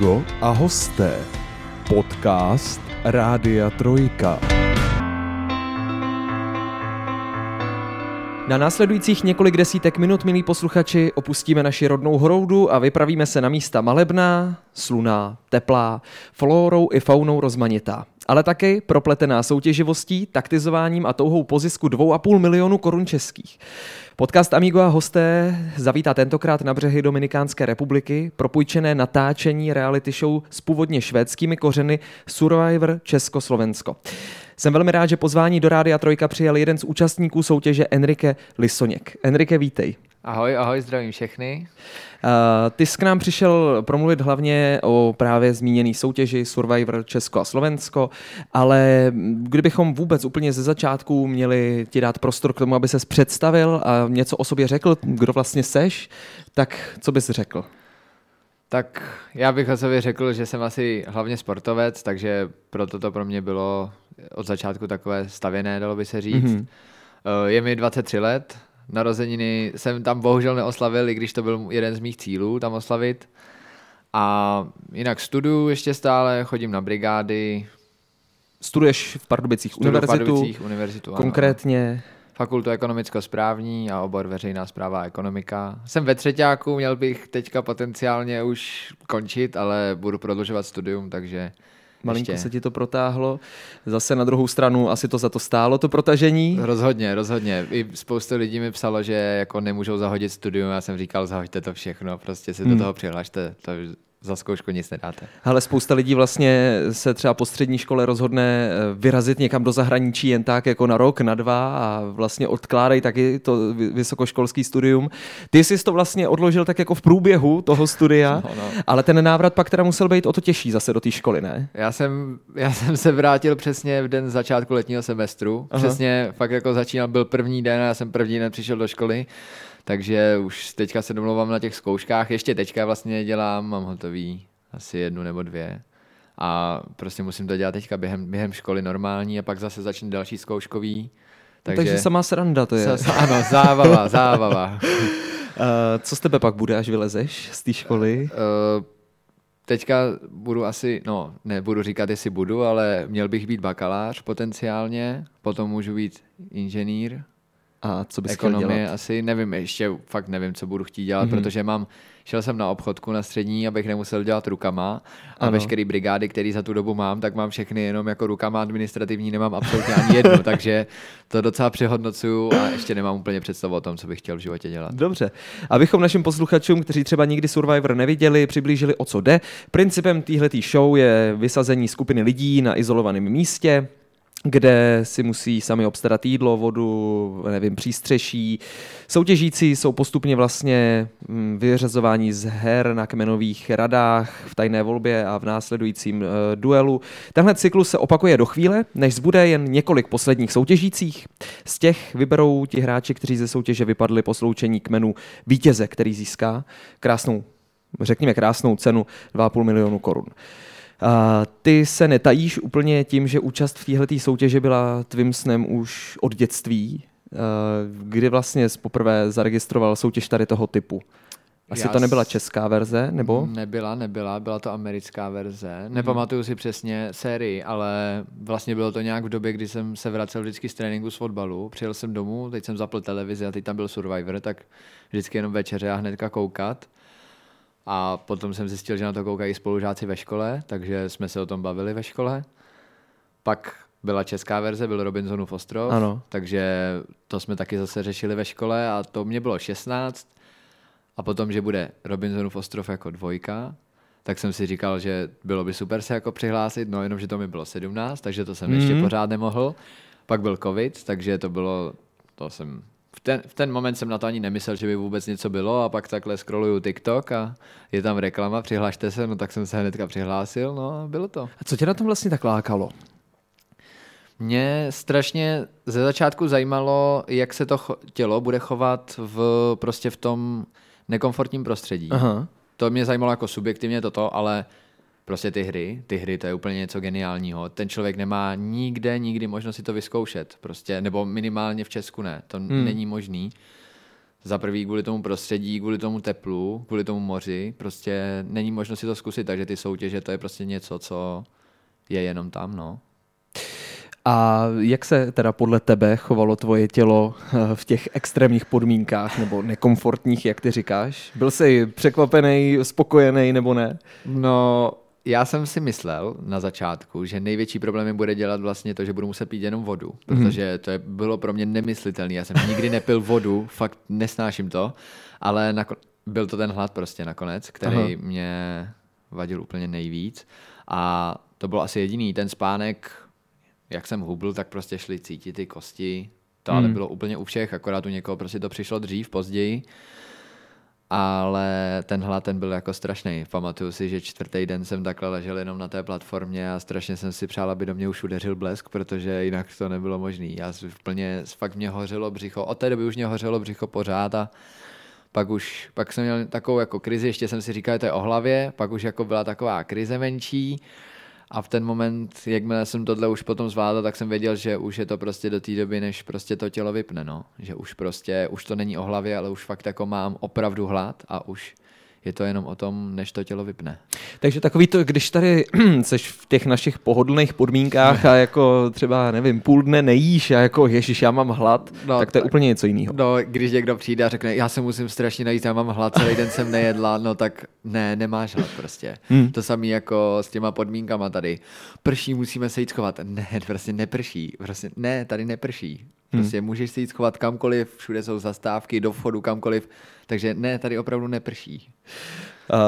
Amigo a hosté. Podcast Rádia Trojka. Na následujících několik desítek minut, milí posluchači, opustíme naši rodnou hroudu a vypravíme se na místa malebná, sluná, teplá, flórou i faunou rozmanitá. Ale taky propletená soutěživostí, taktizováním a touhou po zisku 2,5 milionu korun českých. Podcast Amigo a hosté zavítá tentokrát na břehy Dominikánské republiky propůjčené natáčení reality show s původně švédskými kořeny Survivor Československo. Jsem velmi rád, že pozvání do Rádia Trojka přijal jeden z účastníků soutěže Enrique Lisoněk. Enrique, vítej. Ahoj, ahoj, zdravím všechny. Uh, ty jsi k nám přišel promluvit hlavně o právě zmíněný soutěži Survivor Česko a Slovensko, ale kdybychom vůbec úplně ze začátku měli ti dát prostor k tomu, aby ses představil a něco o sobě řekl, kdo vlastně seš, tak co bys řekl? Tak já bych o sobě řekl, že jsem asi hlavně sportovec, takže proto to pro mě bylo od začátku takové stavěné, dalo by se říct. Mm-hmm. Je mi 23 let, narozeniny jsem tam bohužel neoslavil, i když to byl jeden z mých cílů tam oslavit. A jinak studuju ještě stále, chodím na brigády. Studuješ v Pardubicích Studuju univerzitu, v Pardubicích univerzitu, ano. konkrétně Fakultu ekonomicko-správní a obor veřejná zpráva a ekonomika. Jsem ve třetíku, měl bych teďka potenciálně už končit, ale budu prodlužovat studium, takže Malinko ještě. se ti to protáhlo. Zase na druhou stranu asi to za to stálo, to protažení. Rozhodně, rozhodně. I spoustu lidí mi psalo, že jako nemůžou zahodit studium. Já jsem říkal, zahoďte to všechno, prostě si Hmm. do toho přihlašte. To za zkoušku nic nedáte. Ale spousta lidí vlastně se třeba po střední škole rozhodne eh, vyrazit někam do zahraničí jen tak jako na rok, na dva a vlastně odkládají taky to vy- vysokoškolský studium. Ty jsi to vlastně odložil tak jako v průběhu toho studia, No, no. ale ten návrat pak teda musel být o to těžší zase do té školy, ne? Já jsem, já jsem se vrátil přesně v den začátku letního semestru. Aha. Přesně fakt jako začínal, byl první den a já jsem první den přišel do školy. Takže už teďka se domlouvám na těch zkouškách. Ještě teďka vlastně dělám, mám hotový asi jednu nebo dvě. A prostě musím to dělat teďka během, během školy normální a pak zase začne další zkouškový. Takže, Takže sama sranda to je. Sa- ano, zábava, zábava. Eh, Co z tebe pak bude, až vylezeš z té školy? Uh, teďka budu asi, no, nebudu říkat, jestli budu, ale měl bych být bakalář potenciálně, potom můžu být inženýr, A co bys chtěl ekonomie dělat? asi, nevím, ještě fakt nevím, co budu chtít dělat, Mhm. mm-hmm. protože mám, šel jsem na obchodku na střední, abych nemusel dělat rukama a Ano. ano. veškeré brigády, které za tu dobu mám, tak mám všechny jenom jako rukama administrativní, nemám absolutně ani jednu, takže to docela přehodnocuju a ještě nemám úplně představu o tom, co bych chtěl v životě dělat. Dobře. Abychom našim posluchačům, kteří třeba nikdy Survivor neviděli, přiblížili, o co jde. Principem téhleté show je vysazení skupiny lidí na izolovaném místě, kde si musí sami obstarat jídlo, vodu, nevím, přístřeší. Soutěžící jsou postupně vlastně mm, vyřazováni z her na kmenových radách v tajné volbě a v následujícím e, duelu. Tenhle cyklus se opakuje do chvíle, než zbude jen několik posledních soutěžících. Z těch vyberou ti hráči, kteří ze soutěže vypadli po sloučení kmenu vítěze, který získá krásnou, řekněme krásnou cenu 2,5 milionu korun. A ty se netajíš úplně tím, že účast v této soutěži byla tvým snem už od dětství, kdy vlastně jsi poprvé zaregistroval soutěž tady toho typu. Asi Já to nebyla česká verze, nebo? Nebyla, nebyla, byla to americká verze. Nepamatuju si přesně sérii, ale vlastně bylo to nějak v době, kdy jsem se vracel vždycky z tréninku z fotbalu. Přijel jsem domů, teď jsem zapl televizi a teď tam byl Survivor, tak vždycky jenom večeře a hnedka koukat. A potom jsem zjistil, že na to koukají spolužáci ve škole, takže jsme se o tom bavili ve škole. Pak byla česká verze, byl Robinsonův ostrov, Ano. takže to jsme taky zase řešili ve škole a to mě bylo 16 a potom, že bude Robinsonův ostrov jako dvojka, tak jsem si říkal, že bylo by super se jako přihlásit, no jenom, že to mi bylo 17, takže to jsem mm. ještě Mhm. pořád nemohl. Pak byl covid, takže to bylo, to jsem, v ten, v ten moment jsem na to ani nemyslel, že by vůbec něco bylo a pak takhle scrolluju TikTok a je tam reklama, přihlašte se, no tak jsem se hnedka přihlásil, no a bylo to. A co tě na tom vlastně tak lákalo? Mě strašně ze začátku zajímalo, jak se to cho- tělo bude chovat v, prostě v tom nekomfortním prostředí. Aha. To mě zajímalo jako subjektivně toto, ale prostě ty hry, ty hry, to je úplně něco geniálního. Ten člověk nemá nikde, nikdy možnost si to vyzkoušet, prostě, nebo minimálně v Česku ne, to Hmm. není možný. za prvý kvůli tomu prostředí, kvůli tomu teplu, kvůli tomu moři, prostě není možno si to zkusit, takže ty soutěže to je prostě něco, co je jenom tam, no. A jak se teda podle tebe chovalo tvoje tělo eh, v těch extrémních podmínkách nebo nekomfortních, jak ty říkáš? Byl jsi překvapený, spokojený nebo ne? No, já jsem si myslel na začátku, že největší problém bude dělat vlastně to, že budu muset pít jenom vodu, protože to je, bylo pro mě nemyslitelné. Já jsem nikdy nepil vodu, fakt nesnáším to, ale nako- byl to ten hlad prostě nakonec, který Aha. mě vadil úplně nejvíc. A to bylo asi jediný. Ten spánek, jak jsem hubl, tak prostě šli cítit ty kosti. To ale Hmm. bylo úplně u všech, akorát u někoho prostě to přišlo dřív, později. Ale ten hlad ten byl jako strašný. Pamatuju si, že čtvrtý den jsem takhle ležel jenom na té platformě a strašně jsem si přál, aby do mě už udeřil blesk, protože jinak to nebylo možné. Já si úplně, fakt mě hořelo břicho, od té doby už mě hořelo břicho pořád a pak už, pak jsem měl takovou jako krizi, ještě jsem si říkal, že to je o hlavě, pak už jako byla taková krize menší a v ten moment, jakmile jsem tohle už potom zvládl, tak jsem věděl, že už je to prostě do té doby, než prostě to tělo vypne, no. Že už prostě, už to není o hlavě, ale už fakt jako mám opravdu hlad a už je to jenom o tom, než to tělo vypne. Takže takový to, když tady seš v těch našich pohodlných podmínkách a jako třeba, nevím, půl dne nejíš a jako ježiš, já mám hlad, No, tak to je tak- úplně něco jiného. No, když někdo přijde a řekne, já se musím strašně najít, já mám hlad, celý den jsem nejedla, no tak ne, nemáš hlad prostě. Hmm. To samé jako s těma podmínkama tady. Prší, musíme se jít schovat. Ne, prostě neprší. Prostě ne, tady neprší. Prostě můžeš se jít schovat kamkoliv, všude jsou zastávky, do vchodu kamkoliv. Takže ne, tady opravdu neprší. Uh,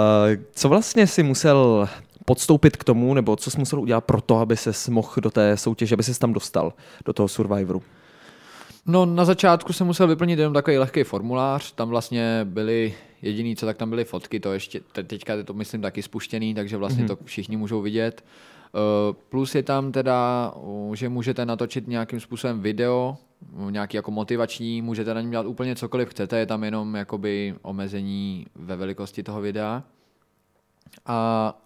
co vlastně si musel podstoupit k tomu, nebo co jsi musel udělat pro to, aby se mohl do té soutěže, aby se tam dostal, do toho Survivoru? No na začátku jsem musel vyplnit jenom takový lehký formulář, tam vlastně byly jediný, co tak tam byly fotky, to ještě, te- teďka je to myslím taky spuštěný, takže vlastně to všichni můžou vidět. Uh, Plus je tam teda, že můžete natočit nějakým způsobem video, nějaký jako motivační, můžete na něm dělat úplně cokoliv chcete, je tam jenom jakoby omezení ve velikosti toho videa. A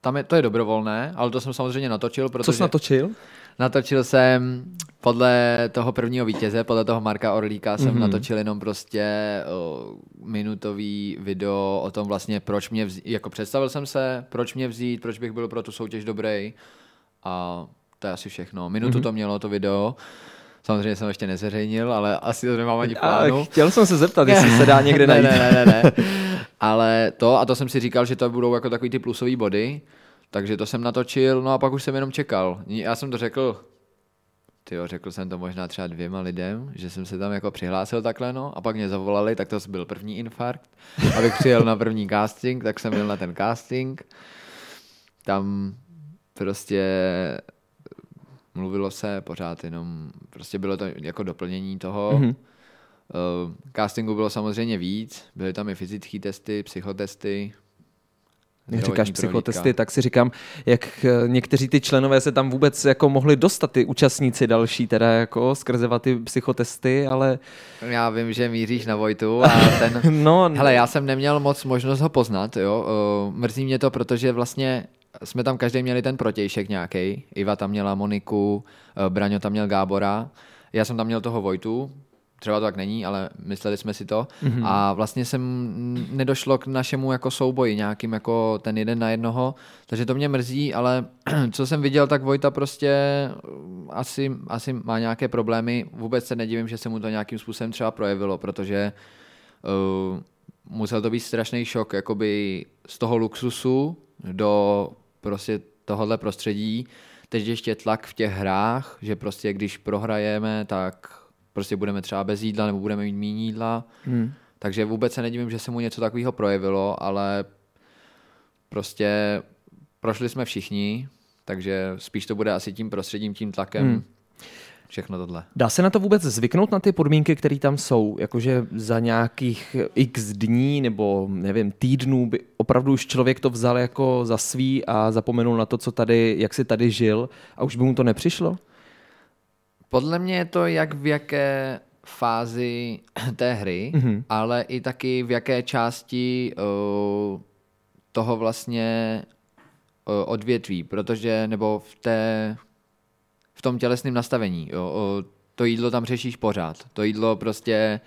tam je, to je dobrovolné, ale to jsem samozřejmě natočil, protože... Co jsi natočil? Natočil jsem podle toho prvního vítěze, podle toho Marka Orlíka jsem Mhm. mm-hmm. natočil jenom prostě o, minutový video o tom vlastně, proč mě vzít, jako představil jsem se, proč mě vzít, proč bych byl pro tu soutěž dobrý a to je asi všechno. Minutu mm-hmm. to mělo to video, samozřejmě jsem ještě nezveřejnil, ale asi to nemám ani v A plánu. chtěl jsem se zeptat, jestli se dá někde najít. ne, ne, ne, ne. Ale to, a to jsem si říkal, že to budou jako takový ty plusové body, takže to jsem natočil, no a pak už jsem jenom čekal. Já jsem to řekl, tyjo, řekl jsem to možná třeba dvěma lidem, že jsem se tam jako přihlásil takhle, no, a pak mě zavolali, tak to byl první infarkt. Abych přijel na první casting, tak jsem byl na ten casting. Tam prostě mluvilo se pořád jenom, prostě bylo to jako doplnění toho. Mhm. Mm-hmm. Uh, castingu bylo samozřejmě víc, byly tam i fyzické testy, psychotesty. Když zdravotní říkáš prohlídka. psychotesty, tak si říkám, jak eh, někteří ty členové se tam vůbec jako mohli dostat, ty účastníci další, teda jako skrze ty psychotesty, ale Já vím, že míříš na Vojtu a ten... no, Hele, já jsem neměl moc možnost ho poznat, jo. Uh, mrzí mě to, protože vlastně jsme tam každý měli ten protějšek nějaký. Iva tam měla Moniku, uh, Braňo tam měl Gábora, já jsem tam měl toho Vojtu, třeba to tak není, ale mysleli jsme si to. Mm-hmm. A vlastně jsem nedošlo k našemu jako souboji nějakým jako ten jeden na jednoho, takže to mě mrzí, ale co jsem viděl, tak Vojta prostě uh, asi, asi má nějaké problémy. Vůbec se nedivím, že se mu to nějakým způsobem třeba projevilo, protože uh, musel to být strašný šok jakoby z toho luxusu do prostě tohohle prostředí. Teď ještě tlak v těch hrách, že prostě když prohrajeme, tak prostě budeme třeba bez jídla nebo budeme mít méně jídla. Hmm. Takže vůbec se nedivím, že se mu něco takového projevilo, ale prostě prošli jsme všichni, takže spíš to bude asi tím prostředím, tím tlakem, Hmm. Všechno tohle. Dá se na to vůbec zvyknout na ty podmínky, které tam jsou? Jakože za nějakých x dní nebo nevím, týdnů by opravdu už člověk to vzal jako za svý a zapomenul na to, co tady, jak si tady žil a už by mu to nepřišlo? Podle mě je to jak v jaké fázi té hry, Mhm. mm-hmm. ale i taky v jaké části uh, toho vlastně uh, odvětví, protože nebo v té v tom tělesném nastavení. Jo, uh, to jídlo tam řešíš pořád. To jídlo prostě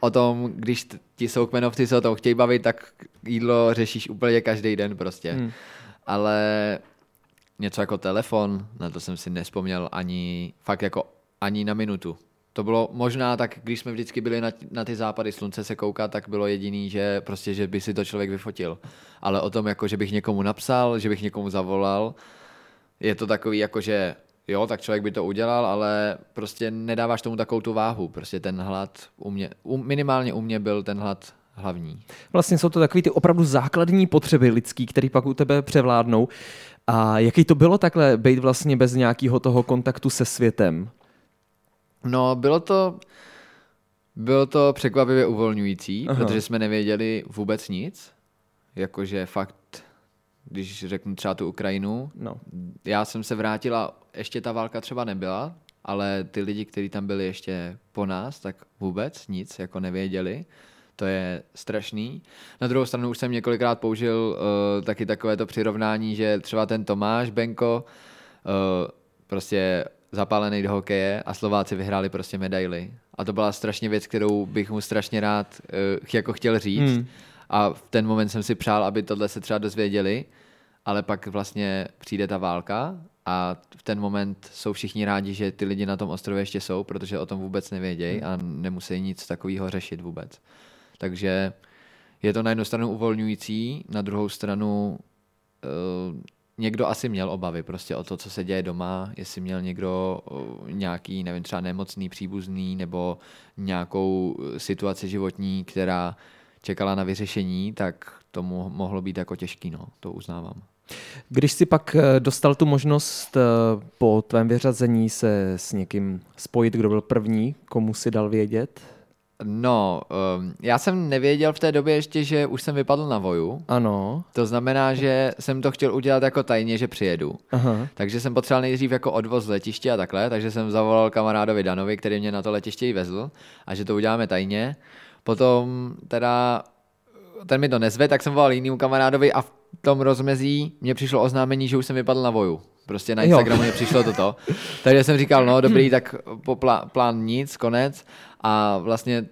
o tom, když ti jsou kmenovci se o tom chtějí bavit, tak jídlo řešíš úplně každý den prostě. Hmm. Ale něco jako telefon, na to jsem si nespomněl ani, fakt jako ani na minutu. To bylo možná tak, když jsme vždycky byli na, na ty západy slunce se koukat, tak bylo jediný, že prostě, že by si to člověk vyfotil. Ale o tom, jako, že bych někomu napsal, že bych někomu zavolal, je to takový, jako že jo, tak člověk by to udělal, ale prostě nedáváš tomu takovou tu váhu. Prostě ten hlad u mě, u, minimálně u mě byl ten hlad hlavní. Vlastně jsou to takové ty opravdu základní potřeby lidský, které pak u tebe převládnou. A jaký to bylo takhle být vlastně bez nějakého toho kontaktu se světem? No, bylo to, bylo to překvapivě uvolňující, Aha. Protože jsme nevěděli vůbec nic. Jakože fakt, když řeknu třeba tu Ukrajinu, No. já jsem se vrátila, ještě ta válka třeba nebyla, ale ty lidi, kteří tam byli ještě po nás, tak vůbec nic jako nevěděli. To je strašný. Na druhou stranu už jsem několikrát použil uh, taky takové to přirovnání, že třeba ten Tomáš Benko uh, prostě zapálený do hokeje a Slováci vyhráli prostě medaily. A to byla strašně věc, kterou bych mu strašně rád uh, jako chtěl říct. Hmm. Hmm. A v ten moment jsem si přál, aby tohle se třeba dozvěděli, ale pak vlastně přijde ta válka a v ten moment jsou všichni rádi, že ty lidi na tom ostrově ještě jsou, protože o tom vůbec nevědějí a nemusí nic takového řešit vůbec. Takže je to na jednu stranu uvolňující, na druhou stranu uh, někdo asi měl obavy prostě o to, co se děje doma, jestli měl někdo uh, nějaký, nevím, třeba nemocný příbuzný nebo nějakou eh, situaci životní, která čekala na vyřešení, tak to mo- mohlo být jako těžký, no, to uznávám. Když si pak eh, dostal tu možnost eh, po tvém vyřazení se s někým spojit, kdo byl první, komu si dal vědět? No, um, já jsem nevěděl v té době ještě, že už jsem vypadl na voju. Ano. To znamená, že jsem to chtěl udělat jako tajně, že přijedu. Aha. Takže jsem potřeboval nejdřív jako odvoz z letiště a takhle, takže jsem zavolal kamarádovi Danovi, který mě na to letiště i vezl a že to uděláme tajně. Potom teda ten mi to nezve, tak jsem volal jinému kamarádovi a v tom rozmezí mě přišlo oznámení, že už jsem vypadl na voju. Prostě na. Instagramu mě přišlo toto. Takže jsem říkal, no dobrý, tak po plá, plán nic, konec. A vlastně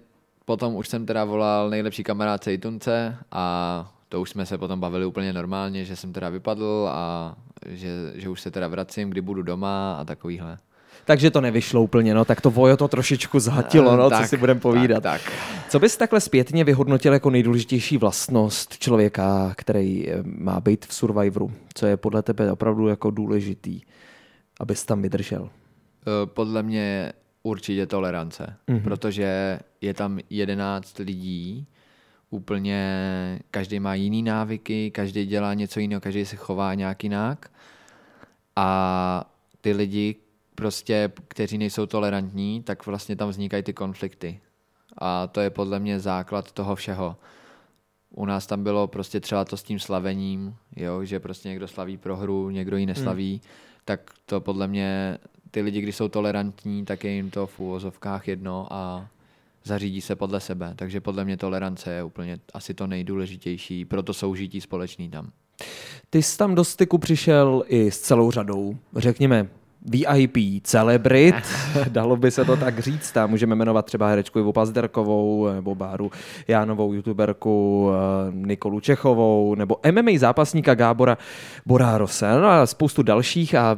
potom už jsem teda volal nejlepší kamarádce Itunce a to už jsme se potom bavili úplně normálně, že jsem teda vypadl a že, že už se teda vracím, kdy budu doma a takovýhle. Takže to nevyšlo úplně, no, tak to vojo to trošičku zhatilo, no, co Tak, si budeme povídat. Tak, tak. Co bys takhle zpětně vyhodnotil jako nejdůležitější vlastnost člověka, který eh, má být v Survivoru? Co je podle tebe opravdu jako důležitý, abys tam vydržel? Eh, Podle mě určitě tolerance, Mhm. mm-hmm. protože je tam 11 lidí, úplně každý má jiný návyky, každý dělá něco jiného, každý se chová nějak jinak a ty lidi prostě, kteří nejsou tolerantní, tak vlastně tam vznikají ty konflikty. A to je podle mě základ toho všeho. U nás tam bylo prostě třeba to s tím slavením, jo, že prostě někdo slaví prohru, někdo ji neslaví, hmm. tak to podle mě, ty lidi, když jsou tolerantní, tak je jim to v úvozovkách jedno a zařídí se podle sebe. Takže podle mě tolerance je úplně asi to nejdůležitější pro to soužití společný tam. Ty jsi tam do styku přišel i s celou řadou, řekněme, VIP, celebrit, dalo by se to tak říct. Tam můžeme jmenovat třeba herečku Ivu Pazderkovou, nebo Báru Jánovou, youtuberku eh, Nikolu Čechovou, nebo MMA zápasníka Gábora Borárose no a spoustu dalších a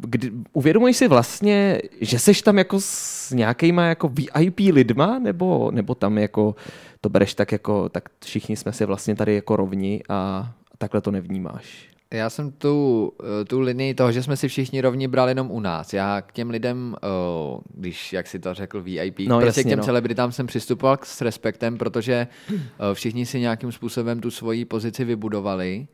kdy, uvědomuješ si vlastně, že seš tam jako s nějakýma jako VIP lidma, nebo, nebo tam jako to bereš tak jako, tak všichni jsme si vlastně tady jako rovni a takhle to nevnímáš. Já jsem tu, eh, tu linii toho, že jsme si všichni rovni brali jenom u nás. Já k těm lidem, oh, když, jak si to řekl, VIP, No, prostě jasně, k těm no. celebritám jsem přistupoval s respektem, protože eh, všichni si nějakým způsobem tu svoji pozici vybudovali.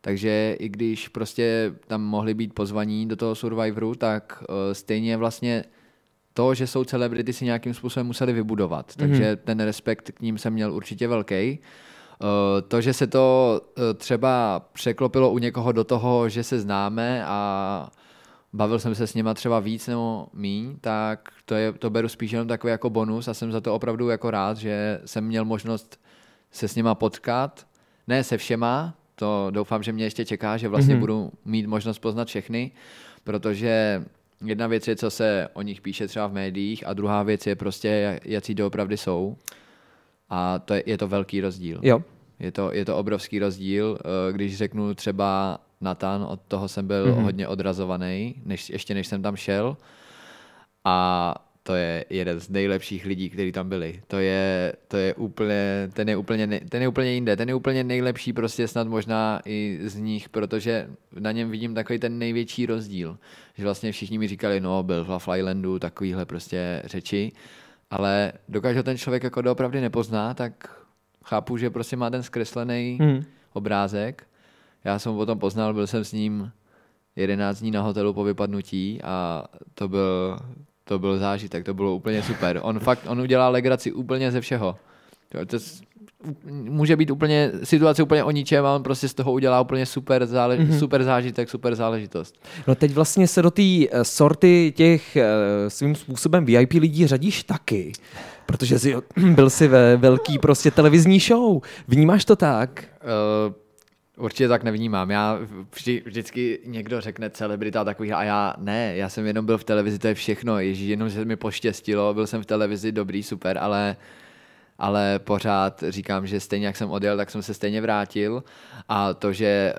Takže i když prostě tam mohli být pozvaní do toho Survivoru, tak eh, stejně vlastně to, že jsou celebrity, si nějakým způsobem museli vybudovat. Takže ten respekt k ním jsem měl určitě velký. Eh, To, že se to eh, třeba překlopilo u někoho do toho, že se známe a bavil jsem se s nima třeba víc nebo míň, tak to, je, to beru spíš jenom takový jako bonus a jsem za to opravdu jako rád, že jsem měl možnost se s nima potkat. Ne se všema, to doufám, že mě ještě čeká, že vlastně Mhm. mm-hmm. budu mít možnost poznat všechny, protože jedna věc je, co se o nich píše třeba v médiích a druhá věc je prostě, jak- jací doopravdy jsou. A to je, je to velký rozdíl. Jo. Je to, je to obrovský rozdíl, eh, když řeknu třeba Natan, od toho jsem byl Mhm. mm-hmm. hodně odrazovaný, než, ještě než jsem tam šel. A to je jeden z nejlepších lidí, kteří tam byli. To je, to je úplně, ten je úplně, ne- ten je úplně jinde, ten je úplně nejlepší prostě snad možná i z nich, protože na něm vidím takový ten největší rozdíl, že vlastně všichni mi říkali, no byl v Love Islandu, takovýhle prostě řeči, ale dokáže ho ten člověk jako doopravdy nepozná, tak chápu, že prostě má ten zkreslený Hmm. obrázek. Já jsem ho potom poznal, byl jsem s ním 11 dní na hotelu po vypadnutí a to byl, to byl zážitek, to bylo úplně super. On fakt, on udělá legraci úplně ze všeho. To, to může být úplně situace úplně o ničem a on prostě z toho udělá úplně super, zále, mm-hmm. super zážitek, super záležitost. No teď vlastně se do té eh, sorty těch eh, svým způsobem VIP lidí řadíš taky, protože jsi, byl si ve velký prostě televizní show. Vnímáš to tak? Uh, určitě tak nevnímám. Já vždy, vždycky někdo řekne celebrita takový a já ne, já jsem jenom byl v televizi, to je všechno, ježíš, jenom se mi poštěstilo, byl jsem v televizi, dobrý, super, ale ale pořád říkám, že stejně jak jsem odjel, tak jsem se stejně vrátil. A to, že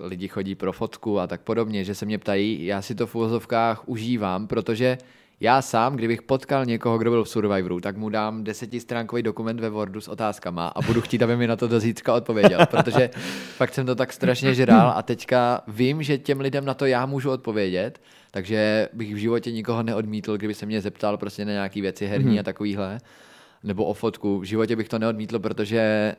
uh, lidi chodí pro fotku a tak podobně, že se mě ptají, já si to v úvozovkách užívám, protože já sám, kdybych potkal někoho, kdo byl v Survivoru, tak mu dám desetistránkový dokument ve Wordu s otázkama a budu chtít, aby mi na to do zítřka odpověděl, protože fakt jsem to tak strašně žral a teďka vím, že těm lidem na to já můžu odpovědět, takže bych v životě nikoho neodmítl, kdyby se mě zeptal prostě na nějaké věci herní a takovýhle, nebo o fotku. V životě bych to neodmítl, protože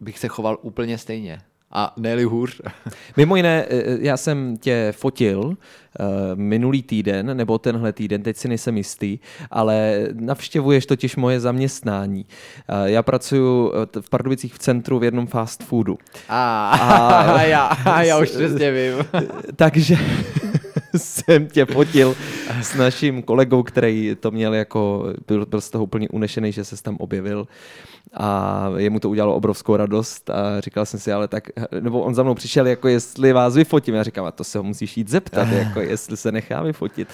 bych se choval úplně stejně. A ne hůř. Mimo jiné, eh, já jsem tě fotil eh, minulý týden, nebo tenhle týden, teď si nejsem jistý, ale navštěvuješ totiž moje zaměstnání. Já pracuji v Pardubicích v centru v jednom fast foodu. A, A- a, já, a já už přesně vím. Takže jsem tě fotil s naším kolegou, který to měl jako, byl, byl z toho úplně unešený, že se tam objevil a jemu to udělalo obrovskou radost a říkal jsem si, ale tak, nebo on za mnou přišel, jako jestli vás vyfotím, já říkám, a to se ho musíš jít zeptat, jako jestli se nechá vyfotit.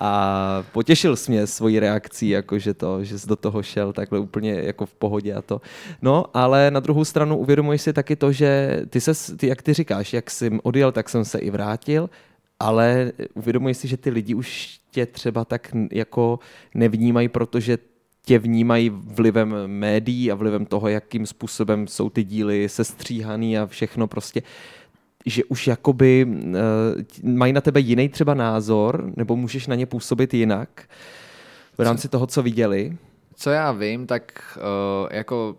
A potěšil jsi mě svojí reakcí, jako že to, že jsi do toho šel takhle úplně jako v pohodě a to. No, ale na druhou stranu uvědomuješ si taky to, že ty se, ty, jak ty říkáš, jak jsi odjel, tak jsem se i vrátil, ale uvědomuji si, že ty lidi už tě třeba tak jako nevnímají, protože tě vnímají vlivem médií a vlivem toho, jakým způsobem jsou ty díly sestříhaný a všechno prostě že už jakoby uh, mají na tebe jiný třeba názor, nebo můžeš na ně působit jinak v rámci toho, co viděli. Co já vím, tak uh, jako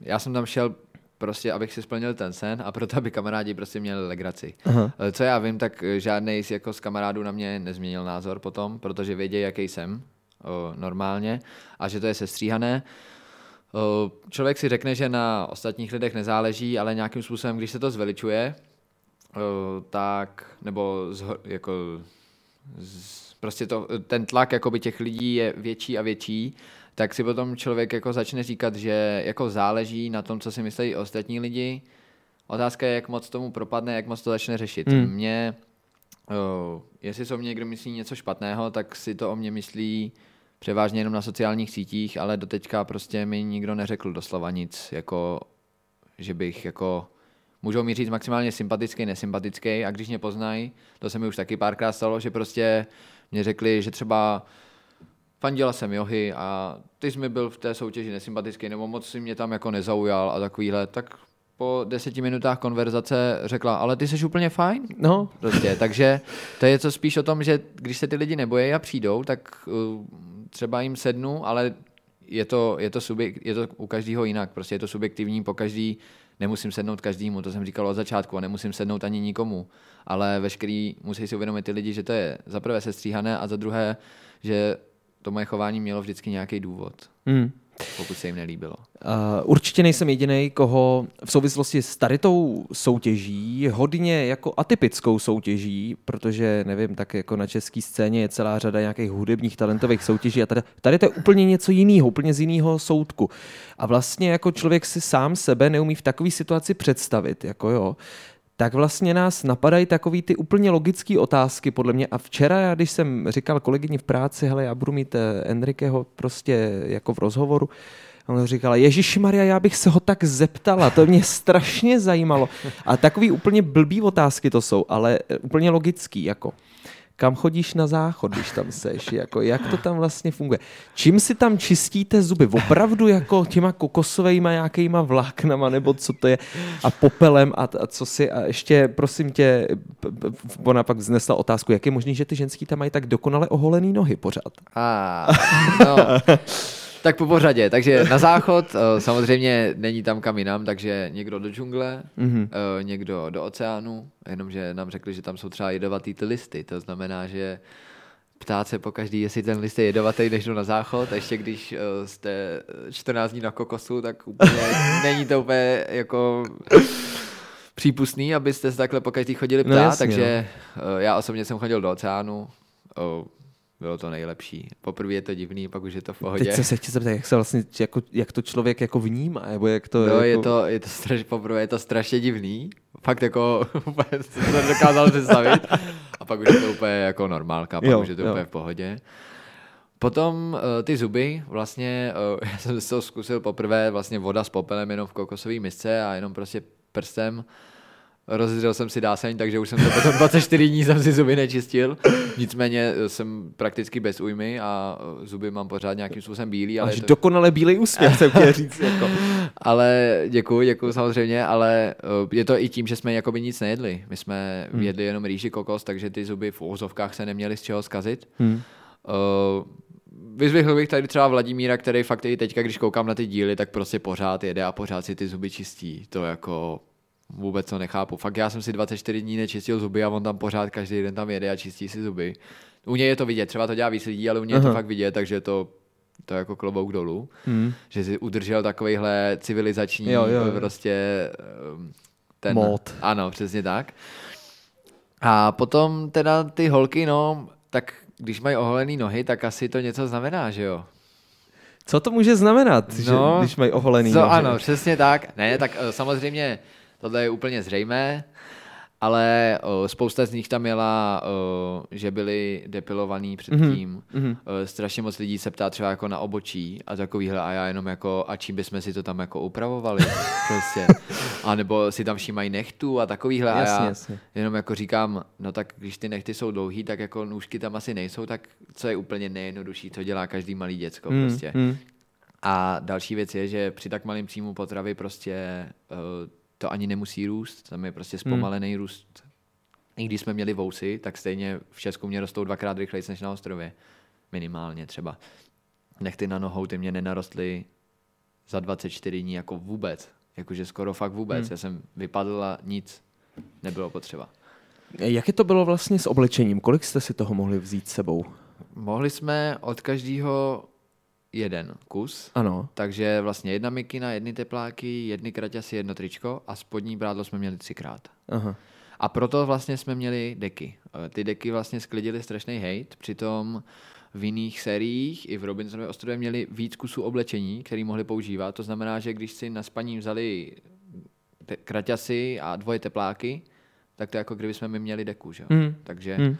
já jsem tam šel prostě, abych si splnil ten sen a proto, aby kamarádi prostě měli legraci. Aha. Eh, Co já vím, tak eh, žádný z, jako z kamarádů na mě nezměnil názor potom, protože vědí, jaký jsem o, normálně a že to je sestříhané. O, člověk si řekne, že na ostatních lidech nezáleží, ale nějakým způsobem, když se to zveličuje, o, tak, nebo zho, jako, z, prostě to, ten tlak jakoby těch lidí je větší a větší, tak si potom člověk jako začne říkat, že jako záleží na tom, co si myslí ostatní lidi. Otázka je, jak moc tomu propadne, jak moc to začne řešit. Hmm. Mě, oh, jestli se o mě někdo myslí něco špatného, tak si to o mě myslí převážně jenom na sociálních sítích, ale doteďka prostě mi nikdo neřekl doslova nic, jako, že bych jako, můžou mi říct maximálně sympatický, nesympatický a když mě poznají, to se mi už taky párkrát stalo, že prostě mě řekli, že třeba fandila jsem johy a ty jsi mi byl v té soutěži nesympatický nebo moc si mě tam jako nezaujal a takovýhle, tak po deseti minutách konverzace řekla, ale ty jsi úplně fajn. No, Prostě, takže to je co spíš o tom, že když se ty lidi nebojí a přijdou, tak uh, třeba jim sednu, ale je to, je, to subjekt, je to u každého jinak, prostě je to subjektivní, po každý nemusím sednout každému, to jsem říkal od začátku a nemusím sednout ani nikomu, ale veškerý musí si uvědomit ty lidi, že to je za prvé sestříhané a za druhé, že to moje chování mělo vždycky nějaký důvod, mm. pokud se jim nelíbilo. Uh, určitě nejsem jediný, koho v souvislosti s tady tou soutěží, hodně jako atypickou soutěží, protože nevím, tak jako na české scéně je celá řada nějakých hudebních talentových soutěží a tady, tady to je úplně něco jiného, úplně z jiného soudku. A vlastně jako člověk si sám sebe neumí v takové situaci představit, jako jo, tak vlastně nás napadají takový ty úplně logické otázky podle mě. A včera, já, když jsem říkal kolegyni v práci, hele, já budu mít eh, Enriqueho prostě jako v rozhovoru, ona říkala, Ježíš Maria, já bych se ho tak zeptala, to mě strašně zajímalo. A takový úplně blbý otázky to jsou, ale eh, úplně logický, jako kam chodíš na záchod, když tam seš, jako jak to tam vlastně funguje. Čím si tam čistíte zuby? Opravdu jako těma kokosovými nějakýma vláknama, nebo co to je, a popelem a, a co si, a ještě prosím tě, ona pak vznesla otázku, jak je možné, že ty ženský tam mají tak dokonale oholený nohy pořád. A, no. Tak po pořadě, takže na záchod, eh, samozřejmě není tam kam jinam, takže někdo do džungle, mm-hmm. někdo do oceánu, jenomže nám řekli, že tam jsou třeba jedovatý ty listy, to znamená, že ptát se po každý, jestli ten list je jedovatý, než jdu na záchod, a ještě když uh, jste 14 dní na kokosu, tak úplně není to úplně jako přípustný, abyste se takhle po každý chodili No ptát, jasně, takže uh, já osobně jsem chodil do oceánu, uh, bylo to nejlepší. Poprvé je to divný, pak už je to v pohodě. Teď jsem se chtěl zeptat, jak se vlastně, jako, jak to člověk jako vnímá, nebo jak to... No, jako... je to, je to strašně, poprvé je to strašně divný. Fakt jako úplně jsem to nedokázal představit. A pak už je to úplně jako normálka, pak Jo, už je to jo. úplně v pohodě. Potom uh, ty zuby, vlastně uh, já jsem to zkusil poprvé, vlastně voda s popelem jenom v kokosové misce a jenom prostě prstem rozřel jsem si dáseň, takže už jsem to potom 24 dní jsem si zuby nečistil. Nicméně eh, jsem prakticky bez újmy a eh, zuby mám pořád nějakým způsobem bílý. Ale to... dokonale bílej úsměv, jsem chtěl říct. Jako. Ale děkuji, děkuji samozřejmě, ale eh, je to i tím, že jsme jakoby nic nejedli. My jsme Hmm. jedli jenom rýži kokos, takže ty zuby v úzovkách se neměly z čeho zkazit. Hmm. Uh, vyzvihl bych tady třeba Vladimíra, který fakt i teďka, když koukám na ty díly, tak prostě pořád jede a pořád si ty zuby čistí. To jako vůbec to nechápu. Fakt já jsem si 24 dní nečistil zuby a on tam pořád každý den tam jede a čistí si zuby. U něj je to vidět, třeba to dělá víc lidí, ale u něj je to Aha. fakt vidět, takže to, to jako klobouk dolů. Hmm. Že si udržel takovýhle civilizační Jo, jo, jo. prostě ehm, ten... Mód. Ano, přesně tak. A potom teda ty holky, no, tak když mají oholený nohy, tak asi to něco znamená, že jo? Co to může znamenat, že, když mají oholený co, nohy? Ano, přesně tak. Ne, tak eh, samozřejmě tohle je úplně zřejmé, ale o, spousta z nich tam měla, o, že byli depilovaný předtím. mhm. O, strašně moc lidí se ptá třeba jako na obočí a takovýhle a já jenom jako, a čím bychom si to tam jako upravovali prostě. A nebo si tam všímají nechtu a takovýhle a Jasně, já jasně. jenom jako říkám, no tak když ty nechty jsou dlouhý, tak jako nůžky tam asi nejsou, tak co je úplně nejjednodušší, co dělá každý malý děcko Hmm, prostě. hmm. A další věc je, že při tak malém příjmu potravy prostě uh, to ani nemusí růst, tam je prostě zpomalený hmm. růst. I když jsme měli vousy, tak stejně v Česku mě rostou dvakrát rychleji než na ostrově. Minimálně třeba. Nechty na nohou, ty mě nenarostly za 24 dní jako vůbec. Jakože skoro fakt vůbec. Hmm. Já jsem vypadl a nic nebylo potřeba. Jak je to bylo vlastně s oblečením? Kolik jste si toho mohli vzít s sebou? Mohli jsme od každého jeden kus, Ano. takže vlastně jedna mikina, jedny tepláky, jedny kraťasy, jedno tričko a spodní prádlo jsme měli třikrát. Aha. A proto vlastně jsme měli deky. Eh, Ty deky vlastně sklidily strašný hate, přitom v jiných sériích i v Robinsonově ostrově měli víc kusů oblečení, který mohli používat. To znamená, že když si na spaní vzali te- kraťasy a dvoje tepláky, tak to je jako kdyby jsme my měli deku. Že? Hmm. Takže Hmm.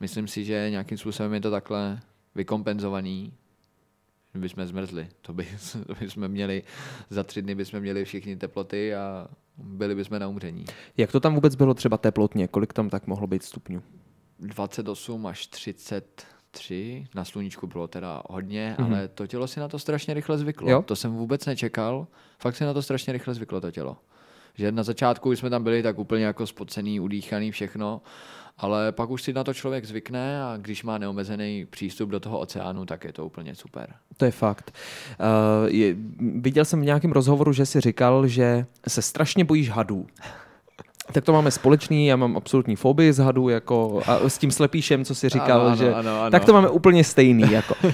myslím si, že nějakým způsobem je to takhle vykompenzovaný, bychom zmrzli. To by, to by jsme měli, za tři dny bychom měli všichni teploty a byli bychom na umření. Jak to tam vůbec bylo třeba teplotně? Kolik tam tak mohlo být stupňů? 28 až 33, na sluníčku bylo teda hodně, Mhm. mm-hmm. ale to tělo si na to strašně rychle zvyklo. Jo? To jsem vůbec nečekal, fakt si na to strašně rychle zvyklo to tělo. Že na začátku, když jsme tam byli, tak úplně jako spocený, udýchaný, všechno, ale pak už si na to člověk zvykne a když má neomezený přístup do toho oceánu, tak je to úplně super. To je fakt. Uh, je, viděl jsem v nějakém rozhovoru, že jsi říkal, že se strašně bojíš hadů. Tak to máme společný, já mám absolutní fobii z hadů, jako, a s tím slepíšem, co jsi říkal, Ano, ano, že, ano, ano. tak to máme úplně stejný. Jako.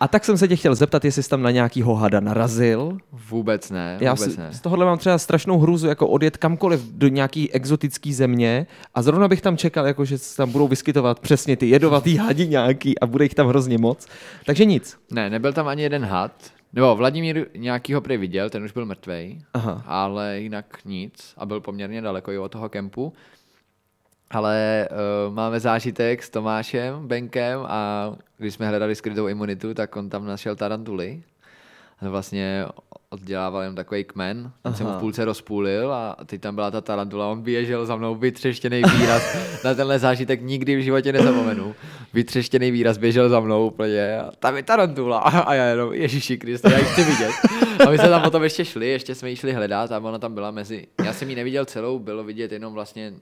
A tak jsem se tě chtěl zeptat, jestli jsi tam na nějakýho hada narazil. Vůbec ne, Já vůbec si, ne. z tohohle mám třeba strašnou hruzu, jako odjet kamkoliv do nějaký exotický země a zrovna bych tam čekal, jako, že se tam budou vyskytovat přesně ty jedovatý hadi nějaký a bude jich tam hrozně moc. Takže nic. Ne, nebyl tam ani jeden had. Nebo Vladimír nějakýho prej viděl, ten už byl mrtvej, Aha. ale jinak nic a byl poměrně daleko i od toho kempu. Ale uh, máme zážitek s Tomášem Benkem a když jsme hledali skrytou imunitu, tak on tam našel tarantuly A vlastně oddělával jen takový kmen, ten jsem mu v půlce rozpůlil a teď tam byla ta tarantula, on běžel za mnou, vytřeštěný výraz, na tenhle zážitek nikdy v životě nezapomenu. Vytřeštěný výraz běžel za mnou úplně a tam je tarantula. A já jenom, Ježíši Kriste, já ji chci vidět. A my jsme tam potom ještě šli, ještě jsme ji šli hledat a ona tam byla mezi, já jsem ji neviděl celou, bylo vidět jenom vlastně